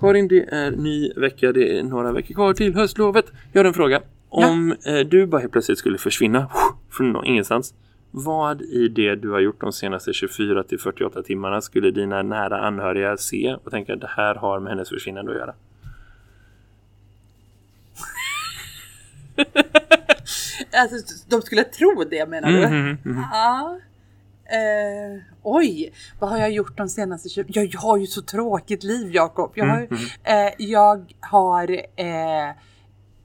Karin, det är ny vecka. Det är några veckor kvar till höstlovet. Jag har en fråga. Om eh, du bara helt plötsligt skulle försvinna från ingenstans. Vad i det du har gjort de senaste 24 till 48 timmarna skulle dina nära anhöriga se och tänka att det här har med hennes försvinnande att göra? Alltså, de skulle tro det menar du? Mhm, mhm. Ja. Eh, oj, vad har jag gjort de senaste 20... Jag, jag har ju så tråkigt liv Jakob. Jag har, Mm, eh, jag har eh,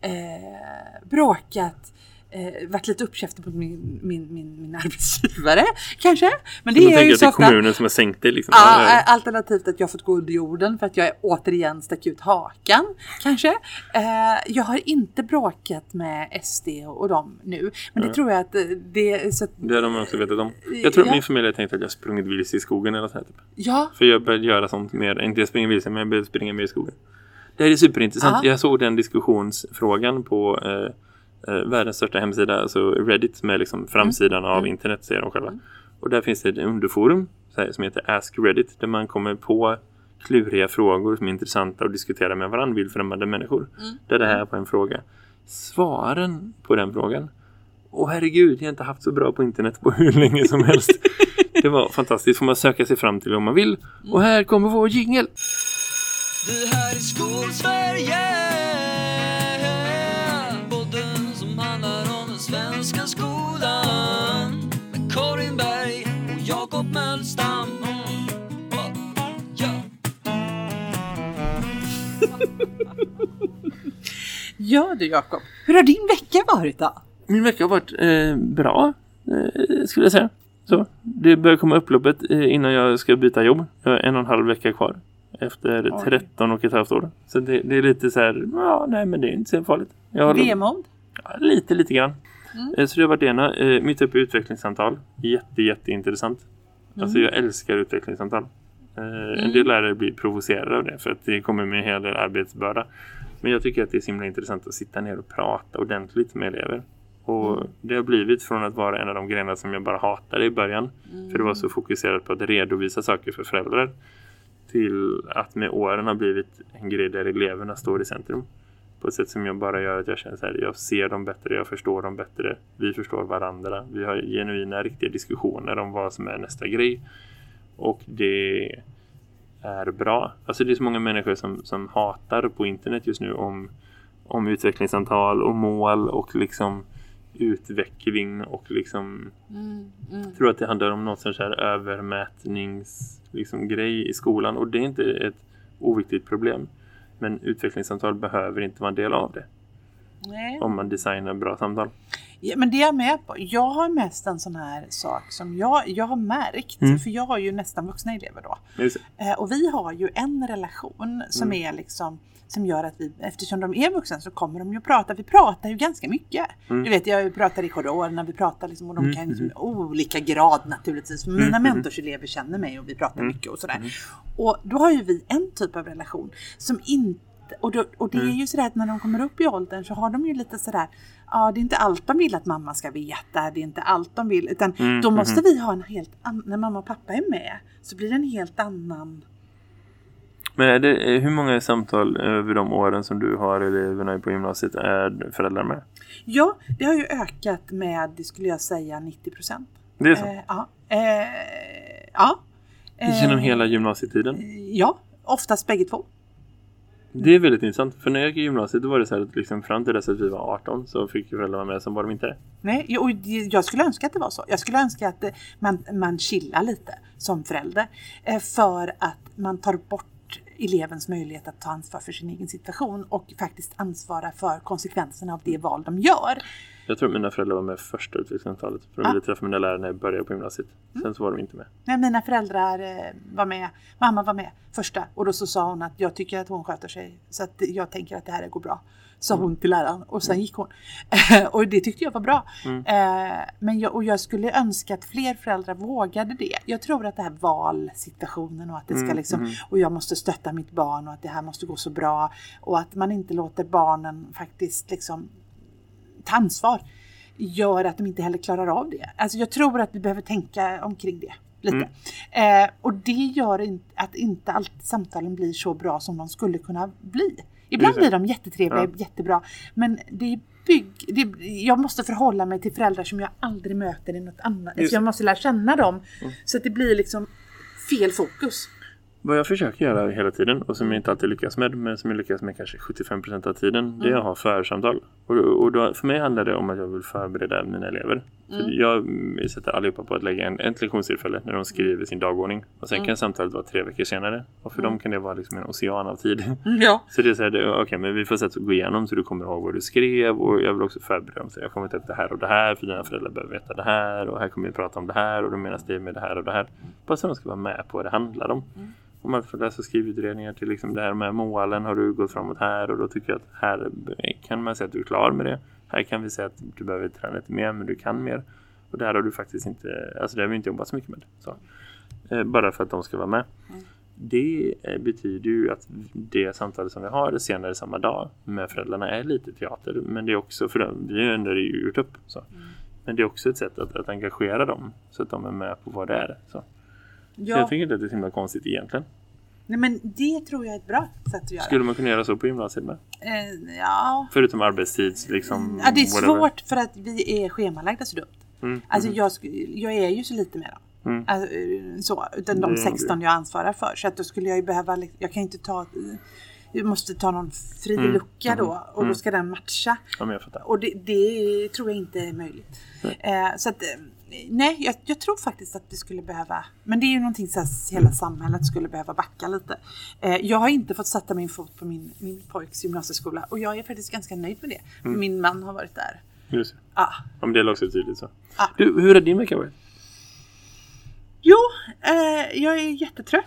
eh, bråkat, eh, varit lite uppkäftig mot min, min, min, min arbetsgivare kanske. Men det är jag ju att det så är ofta. kommunen som har sänkt dig liksom. Ja, Ja, ja. eh, alternativt att jag fått gå under jorden för att jag återigen stack ut hakan. Kanske. Eh, jag har inte bråkat med SD och dem nu. Men det tror jag att eh, det är så att, Det har de också vetat om. Jag tror Ja. min familj har tänkt att jag sprungit vilse i skogen eller så här typ. Ja, För jag började göra sånt mer, inte jag springer vilse men jag började springa mer i skogen. Det här är superintressant. Ja. Jag såg den diskussionsfrågan på eh, eh, världens största hemsida, alltså Reddit med liksom framsidan av internet säger de själva. Och där finns det ett underforum här, som heter Ask Reddit där man kommer på kluriga frågor som är intressanta att diskutera med varandra, vill främmande människor. Där det här var en fråga. Svaren på den frågan Åh herregud, jag har inte haft så bra på internet på hur länge som helst. Det var fantastiskt. Får man söka sig fram till om man vill. Och här kommer vår jingel. Det här är Skolsverige Jakob Mölstam Oh, ja. ja du Jakob. Hur har din vecka varit då? Min vecka har varit eh, bra, eh, skulle jag säga. Så, det börjar komma upploppet eh, innan jag ska byta jobb. Jag har en och en halv vecka kvar. Efter Oj. 13 och ett halvt år. Så det, det är lite så här, ja nej men det är inte så farligt. Har Vemod? Ja, lite, lite grann. Mm. Eh, Så det varit det ena. Eh, Mitt uppe i utvecklingssamtal. Jätte, jätteintressant. Alltså Mm. jag älskar utvecklingssamtal. Eh, En del lärare blir provocerade av det för att det kommer med en hel del arbetsbörda. Men jag tycker att det är så himla intressant att sitta ner och prata ordentligt med elever. Och Mm. det har blivit från att vara en av de grenar som jag bara hatade i början. För det var så fokuserat på att redovisa saker för föräldrar. Till att med åren har blivit en grej där eleverna står i centrum. På ett sätt som jag bara gör att jag känner så här, jag ser dem bättre, jag förstår dem bättre. Vi förstår varandra. Vi har genuina, riktiga diskussioner om vad som är nästa grej. Och det är bra. Alltså det är så många människor som, som hatar på internet just nu om, om utvecklingssamtal och mål och liksom utveckling och liksom Mm, mm. tror att det handlar om någon sorts här övermätnings liksom, grej i skolan och det är inte ett oviktigt problem. Men utvecklingssamtal behöver inte vara en del av det Nej. om man designar bra samtal. Ja, men det är jag med på. Jag har mest en sån här sak som jag, jag har märkt, Mm. för jag har ju nästan vuxna elever då. Eh, och vi har ju en relation som Mm. är liksom som gör att vi, eftersom de är vuxna så kommer de ju att prata. Vi pratar ju ganska mycket. Mm. Du vet, jag pratar i korridorerna, vi pratar liksom och de Mm, kan liksom olika grad naturligtvis. För mina Mm, mm. mentorselever känner mig och vi pratar Mm. mycket och sådär. Och då har ju vi en typ av relation som inte och, då, och det är Mm. ju sådär att när de kommer upp i åldern så har de ju lite sådär, ja det är inte allt de vill att mamma ska veta, det är inte allt de vill, utan Mm, då måste mhm. vi ha en helt annan, när mamma och pappa är med så blir det en helt annan Men är det, eh, hur många samtal över de åren som du har eleverna på gymnasiet är föräldrar med? Ja, det har ju ökat med, det skulle jag säga, 90 procent. Det är så? Eh, ja. Eh, ja. Genom Eh, hela gymnasietiden? Ja, oftast bägge två. Det är väldigt intressant. För när jag gick i gymnasiet då var det så här att liksom fram till dess att vi var 18 så fick föräldrarna med, sen var de inte det. Nej, och jag skulle önska att det var så. Jag skulle önska att eh, man, man chillar lite som förälder. Eh, För att man tar bort elevens möjlighet att ta ansvar för sin egen situation och faktiskt ansvara för konsekvenserna av det val de gör. Jag tror mina föräldrar var med första utvecklingssamtalet. För de ville träffa mina lärare när jag började på gymnasiet. Sen så var de inte med. När mina föräldrar eh, var med, mamma var med första och då så sa hon att jag tycker att hon sköter sig så att jag tänker att det här går bra. Sa hon till läraren och sen gick hon. och det tyckte jag var bra. Mm. Eh, men jag, och jag skulle önska att fler föräldrar vågade det. Jag tror att det här valsituationen och att det ska Mm, liksom, mm. och jag måste stötta mitt barn och att det här måste gå så bra och att man inte låter barnen faktiskt liksom ta ansvar gör att de inte heller klarar av det. Alltså jag tror att vi behöver tänka omkring det. Lite. Eh, och det gör inte, att inte alltid samtalen blir så bra som de skulle kunna bli. Ibland blir de jättetrevliga, Ja. jättebra. Men det är bygg, det, jag måste förhålla mig till föräldrar som jag aldrig möter i något annat. Just Så jag måste lära känna dem. Så att det blir liksom fel fokus. Vad jag försöker göra hela tiden och som jag inte alltid lyckas med men som jag lyckas med kanske 75% av tiden det är att ha församtal. Och, och då, för mig handlar det om att jag vill förbereda mina elever. Så jag mm, sätter allihopa på att lägga en, ett lektionstillfälle när de skriver sin dagordning. Och sen kan samtalet vara tre veckor senare. Och för dem kan det vara liksom en ocean av tid. Ja. Så det är så här, okej men vi får sätta gå igenom så du kommer ihåg vad du skrev och jag vill också förbereda dem. Så jag kommer ta upp det här och det här för dina föräldrar behöver veta det här och här kommer vi prata om det här och då menas det med det här och det här. Bara så de ska vara med på vad det handlar om. Om man får läsa skrivutredningar till liksom det här med målen har du gått framåt här och då tycker jag att här kan man säga att du är klar med det. Här kan vi säga att du behöver träna lite mer men du kan mer. Och där har du faktiskt inte, alltså det har vi inte jobbat så mycket med. Så. Eh, bara för att de ska vara med. Det eh, betyder ju att det samtal som vi har senare samma dag med föräldrarna är lite teater. Men det är också, för dem, vi har ju gjort upp. Så. Men det är också ett sätt att, att engagera dem så att de är med på vad det är. Så. Så ja. jag tycker inte att det är så himla konstigt egentligen. Nej, men det tror jag är ett bra sätt att göra. Skulle man kunna göra så på gymnasiet med? Eh, ja. Förutom arbetstids liksom. ja, det är whatever. svårt för att vi är schemalagda så dumt. Mm, Alltså mm, jag, jag är ju så lite med dem. Mm. Alltså, eh, så, utan de Det är nog 16 jag ansvarar för. Så att då skulle jag ju behöva, jag kan inte ta, eh, jag måste ta någon fri Mm, lucka då och mm. då ska den matcha. Ja, men jag. Och det, det tror jag inte är möjligt. Eh, så att, eh, nej, jag, jag tror faktiskt att vi skulle behöva, men det är ju någonting här, hela samhället skulle behöva backa lite. Eh, jag har inte fått sätta min fot på min, min pojks gymnasieskola och jag är faktiskt ganska nöjd med det. Mm. Min man har varit där. Just det. Ah. Ja, men det är också tydligt så. Ja. Du, hur har din vecka varit? Jo, eh, jag är jättetrött.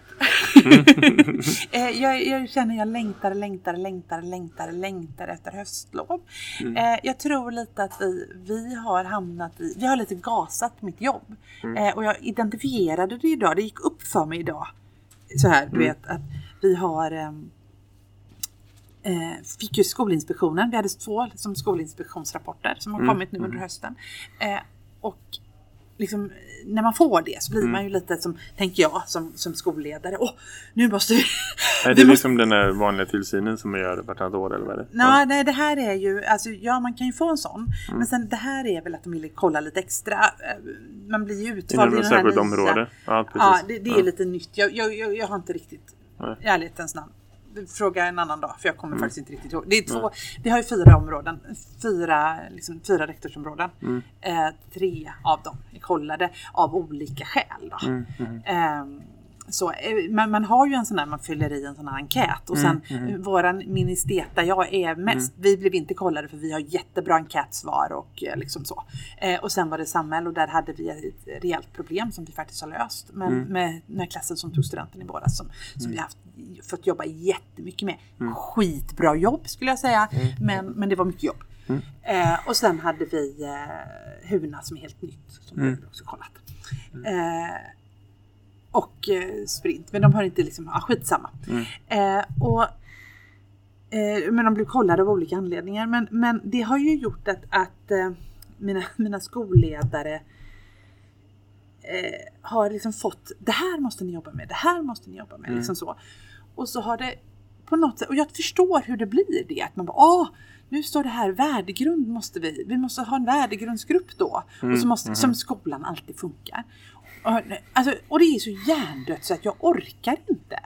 eh, jag, jag känner jag längtar, längtar, längtar, längtar, längtar efter höstlov. Eh, jag tror lite att vi, vi har hamnat i, vi har lite gasat mitt jobb. Eh, och jag identifierade det idag, det gick upp för mig idag. Så här, du vet att vi har ehm, eh, fick ju Skolinspektionen, vi hade två som skolinspektionsrapporter som har kommit nu under hösten. Eh, och liksom, när man får det så blir man ju lite som, tänker jag, som, som skolledare. Åh, nu måste vi... Är vi det måste- liksom den här vanliga tillsynen som man gör vartannat år eller vad är det? Nej, nej, det här är ju, alltså ja man kan ju få en sån. Men sen det här är väl att de vill kolla lite extra. eh, Man blir ju utvald i den här nya. område? Ja, precis. Ja, det, det är Ja. lite nytt. Jag, jag, jag, jag har inte riktigt, Nej. i ärlighetens namn. Fråga en annan dag, för jag kommer Mm. faktiskt inte riktigt ihåg. Det är två, vi har ju fyra områden, fyra, liksom, fyra rektorsområden. Mm. Eh, tre av dem är kollade av olika skäl. Då. Mm, Ehm, så, eh, man, man har ju en sån där, man fyller i en sån här enkät och sen Mm, eh, våran ministeta jag är mest, vi blev inte kollade för vi har jättebra enkätsvar och eh, liksom så. Eh, och sen var det Samhäll och där hade vi ett rejält problem som vi faktiskt har löst men Mm. med, med klassen som tog studenten i våras som, som vi har haft, fått jobba jättemycket med. Mm. Skitbra jobb skulle jag säga men, men det var mycket jobb. Mm. Eh, och sen hade vi eh, Huna som är helt nytt som Mm. vi också kollat. Eh, och eh, sprint. Men de har inte liksom, ja skitsamma. Eh, och, eh, men de blev kollade av olika anledningar. Men, men det har ju gjort att, att eh, mina, mina skolledare eh, har liksom fått, det här måste ni jobba med, det här måste ni jobba med. Liksom så. Och så har det på något sätt, och jag förstår hur det blir det. Att man bara, åh, nu står det här värdegrund måste vi, vi måste ha en värdegrundsgrupp då. Och så måste, som skolan alltid funkar. Alltså, och det är så hjärndött så att jag orkar inte.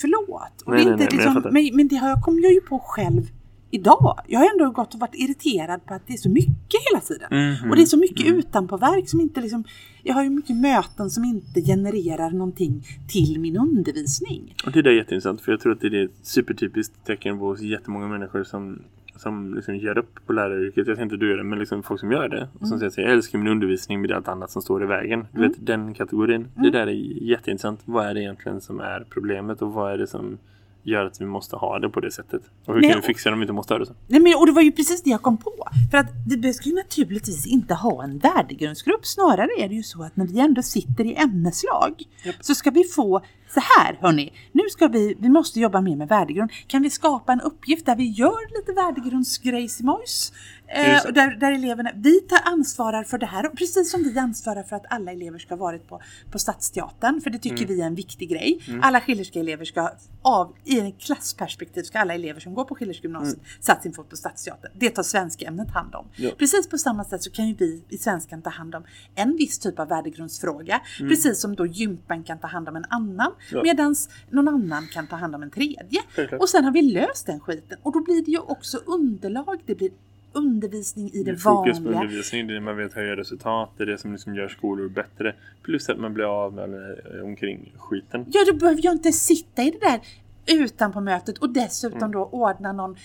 Förlåt. Och Nej, det är nej, inte nej, jag liksom, men, men det har jag, kom jag ju på själv idag. Jag har ändå gått och varit irriterad på att det är så mycket hela tiden. Mhm. Och det är så mycket utanpåverk som inte liksom, jag har ju mycket möten som inte genererar någonting till min undervisning. Och det där är jätteintressant för jag tror att det är ett supertypiskt tecken på jättemånga människor som, som liksom ger upp på läraryrket. Jag säger inte du gör det, men liksom folk som gör det. Och som säger att jag älskar min undervisning med allt annat som står i vägen. Du vet den kategorin. Det där är jätteintressant. Vad är det egentligen som är problemet och vad är det som gör att vi måste ha det på det sättet? Och hur Nej, kan vi fixa det om vi inte måste ha det så? Nej, men, och det var ju precis det jag kom på. För att vi ska ju naturligtvis inte ha en värdegrundsgrupp. Snarare är det ju så att när vi ändå sitter i ämneslag så ska vi få så här hörni, nu ska vi, vi måste jobba mer med värdegrund. Kan vi skapa en uppgift där vi gör lite värdegrundsgrejsimojs? Eh, och där, där eleverna, vi tar ansvarar för det här, precis som vi ansvarar för att alla elever ska ha varit på, på Stadsteatern, för det tycker vi är en viktig grej. Alla Schillerska elever ska, av, i en klassperspektiv, ska alla elever som går på Schillerska gymnasiet satt sin fot på Stadsteatern. Det tar svenska ämnet hand om. Ja. Precis på samma sätt så kan ju vi i svenskan ta hand om en viss typ av värdegrundsfråga, precis som då gympan kan ta hand om en annan, Ja. medan någon annan kan ta hand om en tredje. Och sen har vi löst den skiten och då blir det ju också underlag, det blir undervisning i det, Det är fokus på vanliga. undervisning, det är det man vet höja resultat, det är det som liksom gör skolor bättre. Plus att man blir av med eh, omkring skiten. Ja, då behöver jag inte sitta i det där utan på mötet och dessutom Mm. då ordna någon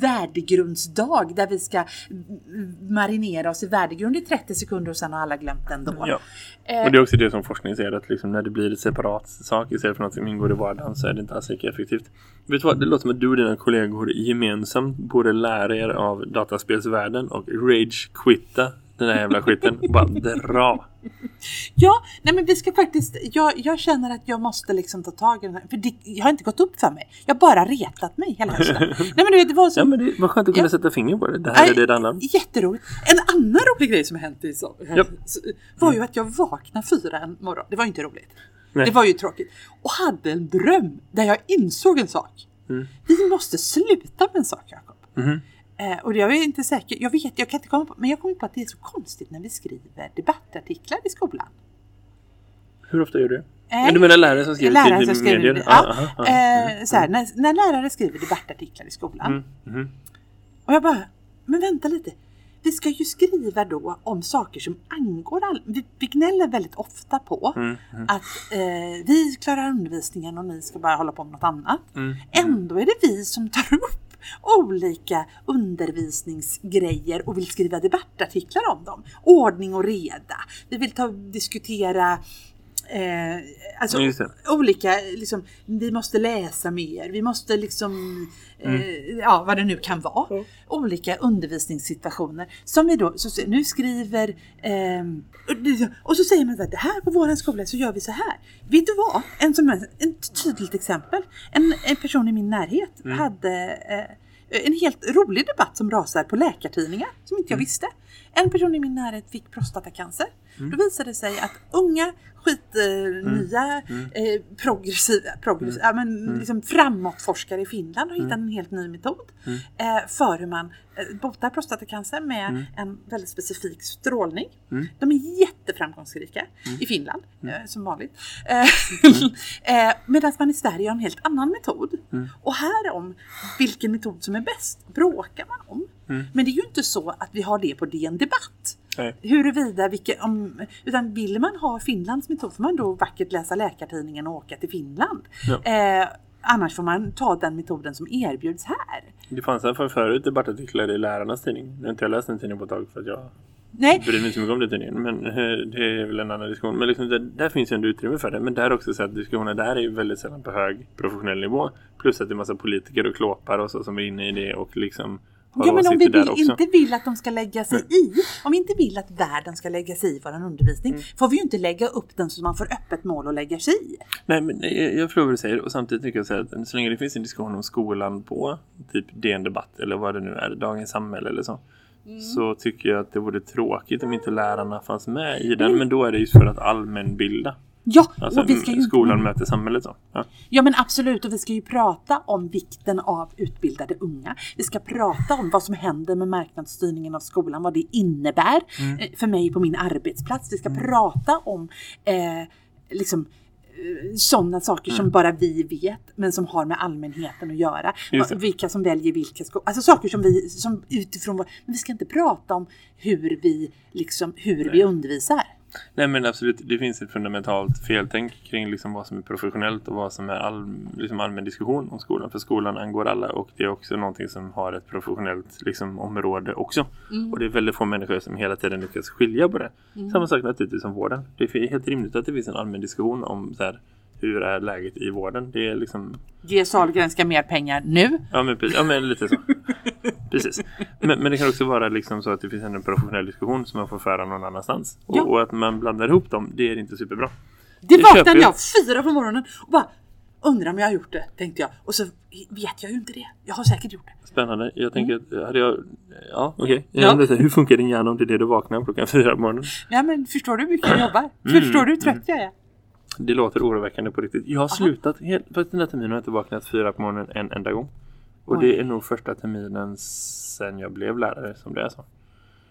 värdegrundsdag där vi ska marinera oss i värdegrund i 30 sekunder och sen har alla glömt den då. Ja. Eh, Och det är också det som forskning säger att liksom när det blir ett separat sak istället för något som ingår i vardagen så är det inte alls lika effektivt. Vet du vad? Det låter som att du och dina kollegor gemensamt borde lära er av dataspelsvärlden och rage-quitta den här jävla skiten och bara dra. Ja, nej men vi ska faktiskt, jag, jag känner att jag måste liksom ta tag i den här, för det jag har inte gått upp för mig. Jag har bara retat mig hela hösten. nej men du vet, det var så Ja men det var skönt att kunna Ja. sätta finger på det. Det här är det det handlar om. Jätteroligt. En annan rolig grej som hänt i så, Japp. så- var ju att jag vaknade fyra en morgon. Det var ju inte roligt. Nej. Det var ju tråkigt. Och hade en dröm där jag insåg en sak. Mm. Vi måste sluta med en sak Jakob. Mhm. Eh, och jag är inte säker, jag vet, jag kan inte komma på, men jag kommer på att det är så konstigt när vi skriver debattartiklar i skolan. Hur ofta gör du det? Ja, du menar lärare som skriver Lärare som skriver, medier? ja. aha, aha. Eh, så här, när, när lärare skriver debattartiklar i skolan Mm, mhm. Och jag bara, men vänta lite. Vi ska ju skriva då om saker som angår all... Vi, vi gnäller väldigt ofta på Mm, mm, att eh, vi klarar undervisningen och ni ska bara hålla på med något annat. mm. Ändå är det vi som tar upp olika undervisningsgrejer och vill skriva debattartiklar om dem. Ordning och reda. Vi vill ta, diskutera eh, alltså, olika, liksom, vi måste läsa mer, vi måste liksom, Mm. eh, ja vad det nu kan vara. Olika undervisningssituationer som vi då, så, nu skriver, ehm, och så säger man att det här på våran skola så gör vi så här. Vet du vad? En, som, ett tydligt exempel. En, en person i min närhet Mm. hade eh, en helt rolig debatt som rasar på läkartidningar som inte jag Mm. visste. En person i min närhet fick prostatacancer. Mm. Då visade det sig att unga skitnya Mm. eh, progressiva, progressiva ja, men liksom framåtforskare i Finland har Mm. hittat en helt ny metod eh, för hur man eh, botar prostatacancer med en väldigt specifik strålning. Mm. De är jätteframgångsrika i Finland, eh, som vanligt. Eh, Mm. eh, Medan man i Sverige har en helt annan metod. Mm. Och här om vilken metod som är bäst bråkar man om. Mm. Men det är ju inte så att vi har det på DN Debatt. Nej. Huruvida, vilken, om, utan vill man ha Finlands metod får man då vackert läsa Läkartidningen och åka till Finland. Ja. Eh, annars får man ta den metoden som erbjuds här. Det fanns alla fall förut debattartiklar i lärarnas tidning. Nu har inte jag läst den tidningen på ett tag för att jag Nej, bryr mig inte så mycket om den tidningen. Men eh, det är väl en annan diskussion. Men liksom, det, där finns ju ändå utrymme för det. Men där också så att diskussioner där är ju väldigt sällan på hög professionell nivå. Plus att det är massa politiker och klåpar och så som är inne i det och liksom ja, men om vi vill, inte vill att de ska lägga sig i, om vi inte vill att världen ska lägga sig i vår undervisning, Mm. får vi ju inte lägga upp den så man får öppet mål att lägga sig i. Nej, men jag, jag förstår vad du säger och samtidigt tycker jag så att så länge det finns en diskussion om skolan på typ DN Debatt eller vad det nu är, Dagens Samhälle eller så. Mm. Så tycker jag att det vore tråkigt om inte lärarna fanns med i den. Men då är det just för att allmänbilda. Ja, Alltså och vi ska ju, skolan möter samhället så. Ja. ja men absolut, och vi ska ju prata om vikten av utbildade unga. Vi ska prata om vad som händer med marknadsstyrningen av skolan, vad det innebär Mm. eh, för mig på min arbetsplats. Vi ska prata om eh, liksom sådana saker Mm. som bara vi vet men som har med allmänheten att göra. Vilka som väljer vilka skolor. Alltså saker som vi som utifrån vår, men vi ska inte prata om hur vi liksom hur vi undervisar. Nej men absolut, det finns ett fundamentalt feltänk kring liksom vad som är professionellt och vad som är all, liksom allmän diskussion om skolan. För skolan angår alla och det är också någonting som har ett professionellt liksom, område också. Och det är väldigt få människor som hela tiden lyckas skilja på det. Samma sak naturligtvis som vården. Det är helt rimligt att det finns en allmän diskussion om så här, hur är läget i vården. Det är liksom Ge Sahlgren ska mer pengar nu. Ja men, precis, ja, men lite så. Precis. Men, men det kan också vara liksom så att det finns en professionell diskussion som man får föra någon annans. Och, Ja. och att man blandar ihop dem, det är inte superbra. Det vaknade jag. fyra på morgonen och bara undrar om jag har gjort det, tänkte jag. Och så vet jag ju inte det. Jag har säkert gjort det. Spännande. Jag tänker att hade jag... Ja, okej. Mm. Ja. Hur funkar din hjärna om det är det du vaknar klockan fyra på morgonen? Ja men förstår du hur mycket jag jobbar? Mm, Förstår du hur trött jag är? Det låter oroväckande på riktigt. Jag har slutat, helt, för den här terminen har jag inte vaknat fyra på morgonen en enda gång. Och Oj. det är nog första terminen sen jag blev lärare som det är så.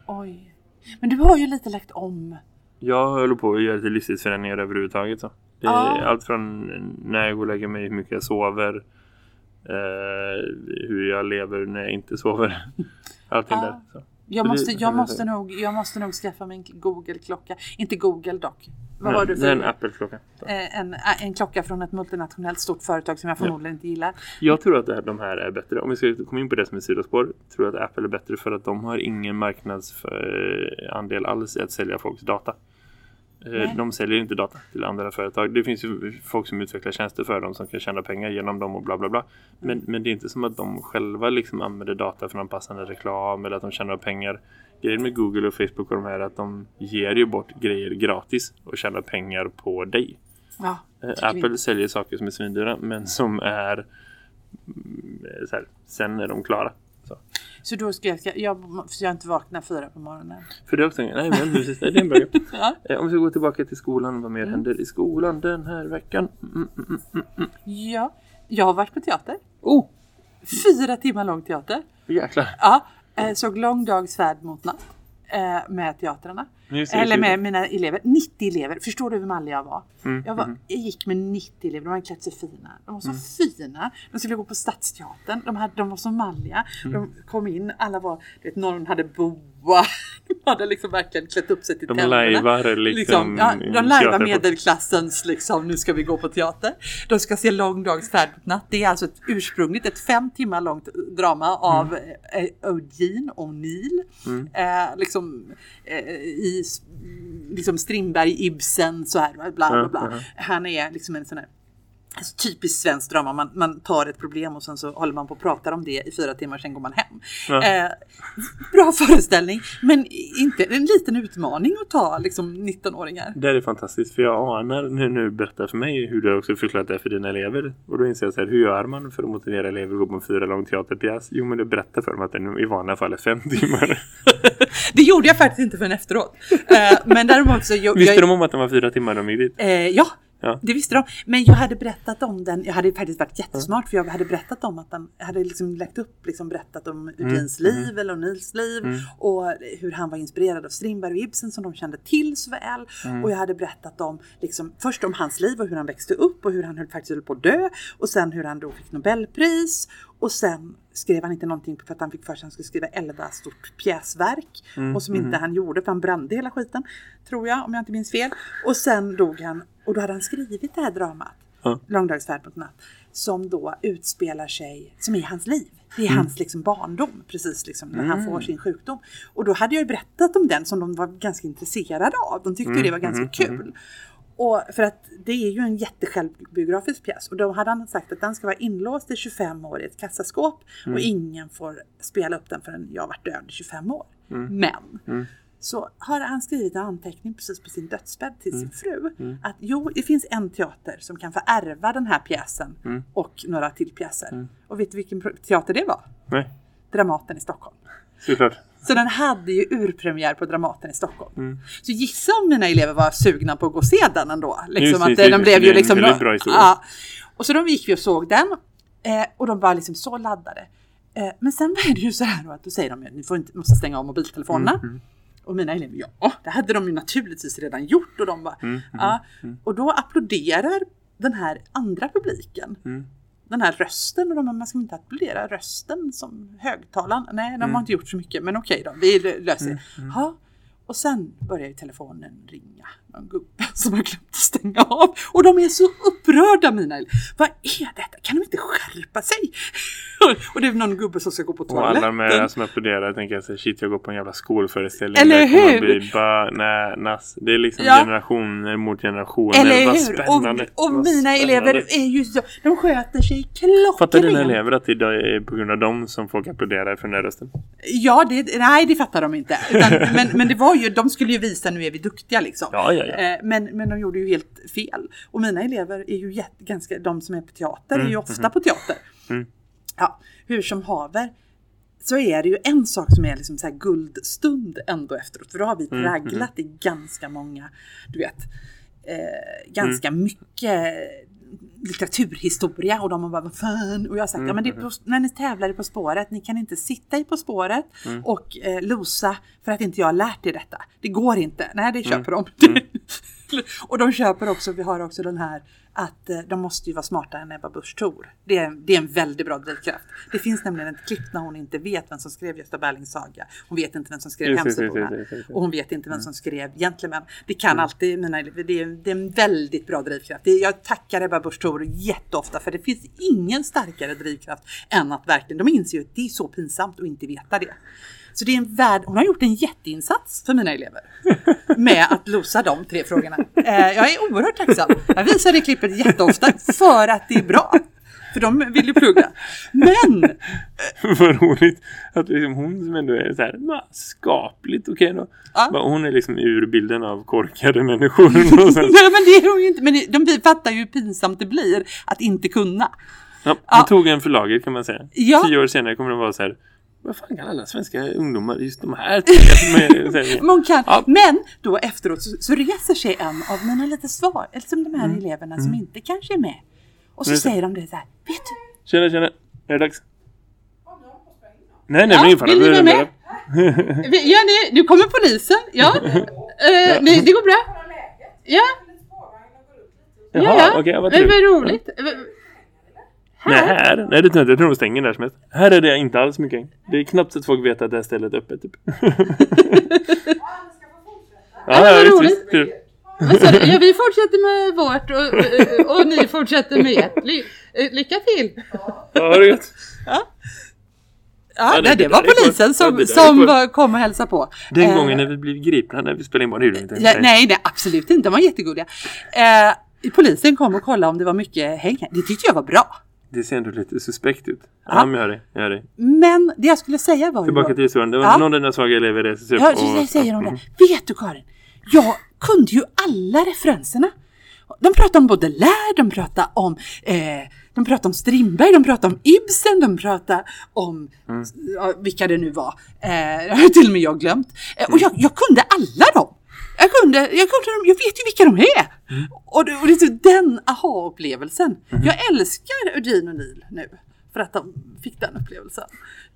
Oj. Men du har ju lite lagt om. Jag håller på att göra lite livstidsförändringar överhuvudtaget. Så. Det är Ja. allt från när jag går och lägger mig, hur mycket jag sover, eh, hur jag lever när jag inte sover. Allting Ja. där. Så. Jag måste, jag, måste nog, jag måste nog skaffa mig en Google-klocka. Inte Google dock. Vad var det Det är en för? Apple-klocka. Eh, En, en klocka från ett multinationellt stort företag som jag förmodligen inte gillar. Jag tror att här, de här är bättre. Om vi ska komma in på det som är sidospår. Tror jag att Apple är bättre för att de har ingen marknadsandel alls i att sälja folks data. Eh, Nej. De säljer inte data till andra företag. Det finns ju folk som utvecklar tjänster för dem som kan tjäna pengar genom dem och bla bla bla. Men, men det är inte som att de själva liksom använder data för någon passande reklam eller att de tjänar pengar. Grejen med Google och Facebook och de här är att de ger ju bort grejer gratis och tjänar pengar på dig. Ja, Eh, Apple vi. säljer saker som är svindyra men som är mm, så här, sen är de klara. Så. Då ska jag, jag, så jag inte vaknar fyra på morgonen. För det är också, nej men precis, det är en bra. Ja. Eh, Om vi ska gå tillbaka till skolan, vad mer händer i skolan den här veckan? Mm, mm, mm, mm, mm. ja, jag har varit på teater. Oh, Fyra timmar lång teater. jäklar. Ja, eh, såg Lång dags färd mot natt eh, med teatrarna. Just Eller med mina elever. 90 elever. Förstår du hur mallig jag var? Mm, Jag, var, mm. jag gick med 90 elever. De hade klätt sig fina. De var så Mm. fina. De skulle gå på Stadsteatern. De, hade, de var så malliga. Mm. De kom in. Alla var... Du vet, någon hade boa. De hade liksom verkligen klätt upp sig till De tänderna. lajvar liksom, ja, de lajvar medelklassens liksom, nu ska vi gå på teater. De ska se Lång dags färd mot natt. Det är alltså ett ursprungligt, ett fem timmar långt drama av eh, Eugene O'Neill. Eh, liksom eh, i liksom Strindberg, Ibsen, så här, bla bla bla. Han är liksom en sån här Alltså, typiskt svenskt drama, man, man tar ett problem och sen så håller man på och pratar om det i fyra timmar, sen går man hem. Ja. Eh, bra föreställning, men inte en liten utmaning att ta liksom 19-åringar. Det är fantastiskt för jag anar när du berättar för mig hur du också förklarat det för dina elever. Och då inser jag så här, hur gör man för att motivera elever att gå på en fyra lång teaterpjäs? Jo men du berättar för dem att den i vanliga fall är fem timmar. Det gjorde jag faktiskt inte förrän efteråt. Eh, men däremot så... Jag, Visste jag, de om att den var fyra timmar de gick dit? Eh, ja, Ja. det visste de. Men jag hade berättat om den. Jag hade faktiskt varit jättesmart för jag hade berättat om att den, jag hade liksom lagt upp, liksom berättat om Eugenies liv eller Nils liv och hur han var inspirerad av Strindberg och Ibsen som de kände till så väl. Och jag hade berättat om, liksom, först om hans liv och hur han växte upp och hur han höll, faktiskt höll på att dö och sen hur han då fick Nobelpris och sen skrev han inte någonting för att han fick för sig att han skulle skriva 11 stort pjäsverk och som inte han gjorde för han brände hela skiten tror jag om jag inte minns fel. Och sen dog han och då hade han skrivit det här dramat Ja. Långdagsfärd mot natt som då utspelar sig som i hans liv. Det är Mm. hans liksom barndom precis liksom när han får sin sjukdom. Och då hade jag berättat om den som de var ganska intresserade av. De tyckte Mm, det var ganska kul. Och för att det är ju en jättesjälvbiografisk pjäs. Och då hade han sagt att den ska vara inlåst i 25 år i ett kassaskåp. Och ingen får spela upp den förrän jag varit död i 25 år. Men så har han skrivit en anteckning precis på sin dödsbädd till sin fru. Att jo, det finns en teater som kan få ärva den här pjäsen och några till pjäser. Och vet du vilken teater det var? Nej, Dramaten i Stockholm. såklart. Så den hade ju urpremiär på Dramaten i Stockholm. Så gissa om mina elever var sugna på att gå och se den ändå. Liksom Just, att just, de just. blev Det ju är en liksom... bra historia. Ja. Och så de gick vi och såg den. Eh, och de var liksom så laddade. Eh, men sen var det ju så här då att då säger de ju ni får inte, måste stänga av mobiltelefonerna. Mm, Och mina elever, ja det hade de ju naturligtvis redan gjort. Och de bara, Mm, ja. Och då applåderar den här andra publiken. Mm. Den här rösten och de man ska inte applådera rösten som högtalaren. Nej, de har inte gjort så mycket men okej då, vi lö- löser det. Ja. Och sen börjar ju telefonen ringa. Någon gubbe som har glömt att stänga av. Och de är så upprörda mina. Vad är detta? Kan de inte skärpa sig? och det är någon gubbe som ska gå på Och alla de här toaletten. som applåderar tänker jag så här, shit jag går på en jävla skolföreställning. Eller hur? Bli bananas. Det är liksom Ja. generationer mot generationer. Eller hur? Och, och mina elever är ju så, de sköter sig klockrent. Fattar dina elever att det är på grund av dem som folk applåderar för den här rösten? Ja, det, nej det fattar de inte. Utan, men, men det var ju, de skulle ju visa nu är vi duktiga liksom. Ja, ja, ja. Eh, Men, men de gjorde ju helt fel. Och mina elever är ju jätte, ganska, de som är på teater är ju ofta på teater. Mm. Ja, hur som haver så är det ju en sak som är liksom så här guldstund ändå efteråt. För då har vi Mm, tragglat i ganska många, du vet, eh, ganska Mm. mycket litteraturhistoria och de har bara vad fan och jag har sagt ja men det Mm, på, när ni tävlar i På spåret ni kan inte sitta i På spåret Mm. och eh, losa för att inte jag har lärt er detta. Det går inte. Nej Mm. det köper de. och de köper också, vi har också den här att eh, de måste ju vara smartare än Ebba Busch Thor. Det är, det är en väldigt bra drivkraft. Det finns nämligen ett klipp när hon inte vet vem som skrev Gösta Berlings saga. Hon vet inte vem som skrev Hemsöborna. Och hon vet inte vem som skrev Gentlemen. Det kan alltid mina. Det är, det är en väldigt bra drivkraft. Det jag tackar Ebba Busch Thor jätteofta för det finns ingen starkare drivkraft än att verkligen, de inser ju att det är så pinsamt att inte veta det. Så det är en värld, hon har gjort en jätteinsats för mina elever med att losa de tre frågorna. Eh, jag är oerhört tacksam. Jag visar det klippet jätteofta för att det är bra. För de vill ju plugga. Men Vad roligt att liksom hon som ändå är så här "Ma, skapligt okej då. Ja. Hon är liksom ur bilden av korkade människor. Nej men det är hon ju inte. Men de fattar ju hur pinsamt det blir att inte kunna. ja, Ja. hon tog en för laget kan man säga. Ja. Tio år senare kommer de vara så här. Vad fan kan alla svenska ungdomar, just de här tycka hon kan, Ja. men då efteråt så, så reser sig en av mina lite svar, eller som de här Mm. eleverna som inte kanske är med. Och så säger de det så här, vet du? Tjena, tjena. Är det dags? Nej, nej, Ja, men ingen fara. vill ni vara med. Ja, ni, nu kommer polisen. Ja, eh, det, det går bra. Ja, Jaha, ja, ja. okej, vad vad roligt. Nej, här? Nej, det tror jag inte. Jag tror de stänger där som helst. Här är det inte alls mycket. Det är knappt så att folk vet att det här stället är öppet, typ. ja, vad ja, visst, roligt. visst. Sa du? Ja, vi fortsätter med vårt och, och, ni fortsätter med ert. Ly, eh, lycka till. Ja, ha det gött. Ja, Ja, nej, det det var polisen Ja, som, är som var, kom och hälsade på. Den Eh, gången när vi blev gripna när vi spelade in barn, det inte. Ja, nej, nej, absolut inte. De var jättegulliga. Eh, polisen kom och kollade om det var mycket häng. här. Det tyckte jag var bra. Det ser ändå lite suspekt ut. Ja, Ja. men jag hör det. Jag det. Men det jag skulle säga var Tillbaka till historien. Det var Ja. någon av dina svaga elever reser upp Ja, och... säger hon det. Vet du Karin? Jag kunde ju alla referenserna. De pratade om Baudelaire, de pratade om, eh, de pratade om Strindberg, de pratade om Ibsen, de pratade om Mm. vilka det nu var. Eh, det har till och med jag glömt. Eh, och jag, jag kunde alla dem. Jag kunde, jag kunde jag vet ju vilka de är. Mm. Och, det, och det är den aha-upplevelsen. Jag älskar Eugene och Neil nu. För att de fick den upplevelsen.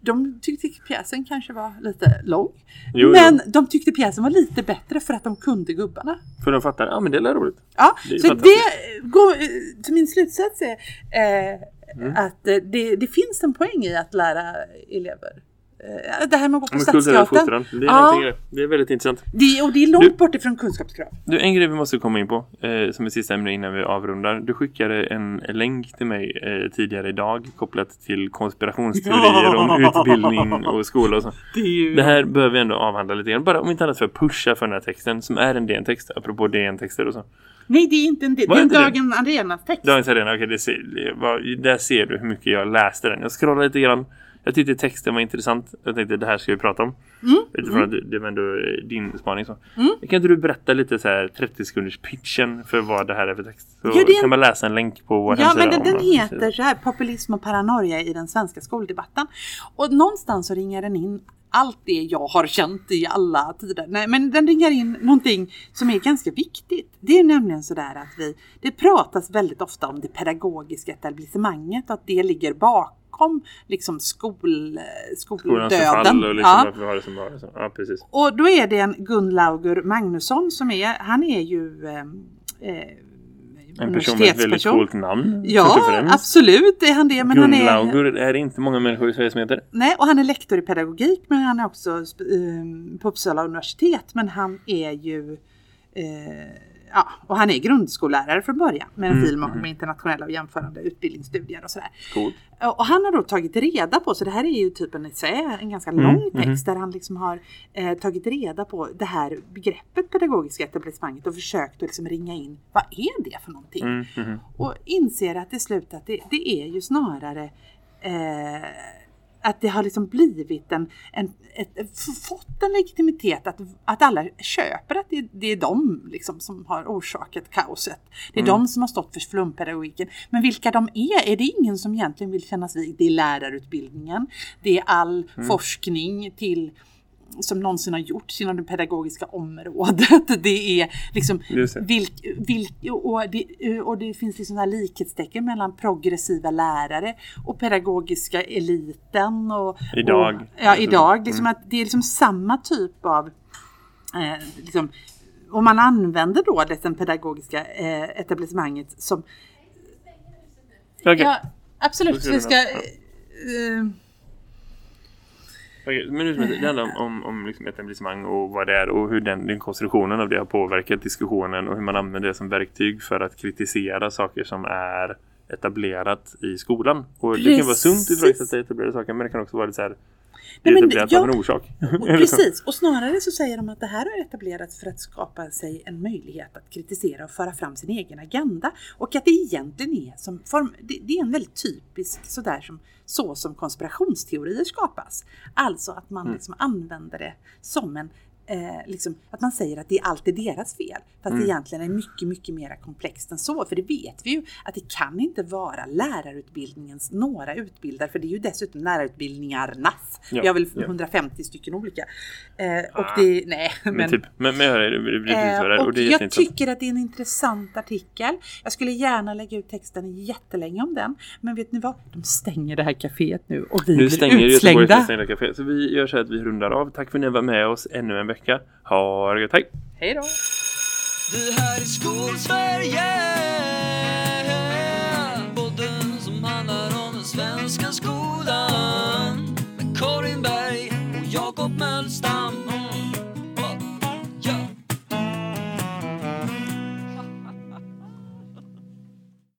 De tyckte pjäsen kanske var lite lång. Jo, men de tyckte pjäsen var lite bättre för att de kunde gubbarna. För de fattar, ja men det är roligt. Ja, Det så det går, så min slutsats är eh, Mm. att eh, det, det finns en poäng i att lära elever. Eh, det här med att gå på Stadsteatern. det är Ja. det. Är väldigt intressant. Det, och det är långt Du- bort ifrån kunskapskrav. Du, en grej vi måste komma in på eh, som är sista ämne innan vi avrundar. Du skickade en länk till mig eh, tidigare idag kopplat till konspirationsteorier om utbildning och skola och så. Det ju... Det här behöver vi ändå avhandla lite grann. Bara om inte annat för att pusha för den här texten som är en DN-text, apropå DN-texter och så. Nej, det är inte en del. Det är en? Dagen Arena-text. Dagens Arena, okej, det ser, det var, där ser du hur mycket jag läste den. Jag scrollade lite grann. Jag tyckte texten var intressant. Jag tänkte det här ska vi prata om. Mm, Utifrån att det- var ändå din spaning. Så. Kan inte du berätta lite så här 30 sekunders pitchen för vad det här är för text? Så Ja, en- kan man läsa en länk på vår Ja, hemsida. men den, den heter så här, Populism och paranoia i den svenska skoldebatten. Och någonstans så ringar den in allt det jag har känt i alla tider. Nej, men den ringar in någonting som är ganska viktigt. Det är nämligen så där att vi, det pratas väldigt ofta om det pedagogiska etablissemanget och att det ligger bakom liksom skol, Skolans skoldöden. och liksom Ja. har det som. Så. Ja, precis. Och då är det en Gunlaugur Magnusson som är, han är ju eh, eh, En person med ett väldigt coolt namn. Ja, absolut är han det. Men han är, Gunlaugur är det inte många människor i Sverige som heter. nej, och han är lektor i pedagogik men han är också eh, på Uppsala universitet. Men han är ju eh, ja, och han är grundskollärare från början med en Mm, film om med internationella och jämförande utbildningsstudier och sådär. Coolt. Och han har då tagit reda på, så det här är ju typ en essä, en ganska Mm, lång mhm. text där han liksom har eh, tagit reda på det här begreppet pedagogiska etablissemanget och försökt att liksom ringa in vad är det för någonting? Mm, mhm. Och inser att till slut att det, det är ju snarare eh, att det har liksom blivit en, en ett, fått en legitimitet att, att alla köper att det, det är de liksom som har orsakat kaoset. Det är Mm. de som har stått för flumpedagogiken. Men vilka de är, är det ingen som egentligen vill kännas vid. Det är lärarutbildningen, det är all Mm. forskning till som någonsin har gjorts inom det pedagogiska området. Det är liksom det. vilk, vilk, och, det, och det finns liksom här likhetstecken mellan progressiva lärare och pedagogiska eliten. Och, Idag. Och, ja, idag. Mm. Liksom att det är liksom samma typ av eh, liksom, och man använder då det pedagogiska eh, etablissemanget som Okej. Ja, absolut. Vi ska, eh, Men det handlar om, om, om liksom etablissemang och vad det är och hur den, den konstruktionen av det har påverkat diskussionen och hur man använder det som verktyg för att kritisera saker som är etablerat i skolan. Och det kan vara sunt Precis. att ifrågasätta etablerade saker men det kan också vara lite så här det är etablerat jag- av en orsak. Och Precis, och snarare så säger de att det här har etablerats för att skapa sig en möjlighet att kritisera och föra fram sin egen agenda. Och att det egentligen är som form, det, det är en väldigt typisk sådär som så som konspirationsteorier skapas. Alltså att man Mm. liksom använder det som en Eh, liksom, att man säger att det är alltid deras fel. Fast Mm. det egentligen är mycket, mycket mer komplext än så. För det vet vi ju att det kan inte vara lärarutbildningens några utbildare. För det är ju dessutom lärarutbildningarnas. Ja, Vi har väl ja. 150 stycken olika. Eh, och Ah. det, nej, Men, men, typ, men, men det, det, det, det, eh, och och är jag tycker att det är en intressant artikel. Jag skulle gärna lägga ut texten jättelänge om den. Men vet ni vad? De stänger det här kaféet nu och vi Nu blir stänger Göteborgs utslängda. stängda café. Så vi gör så här att vi rundar av. Tack för att ni var med oss ännu en vecka. Ha det gött, hej! Hej då! Det här är Skolsverige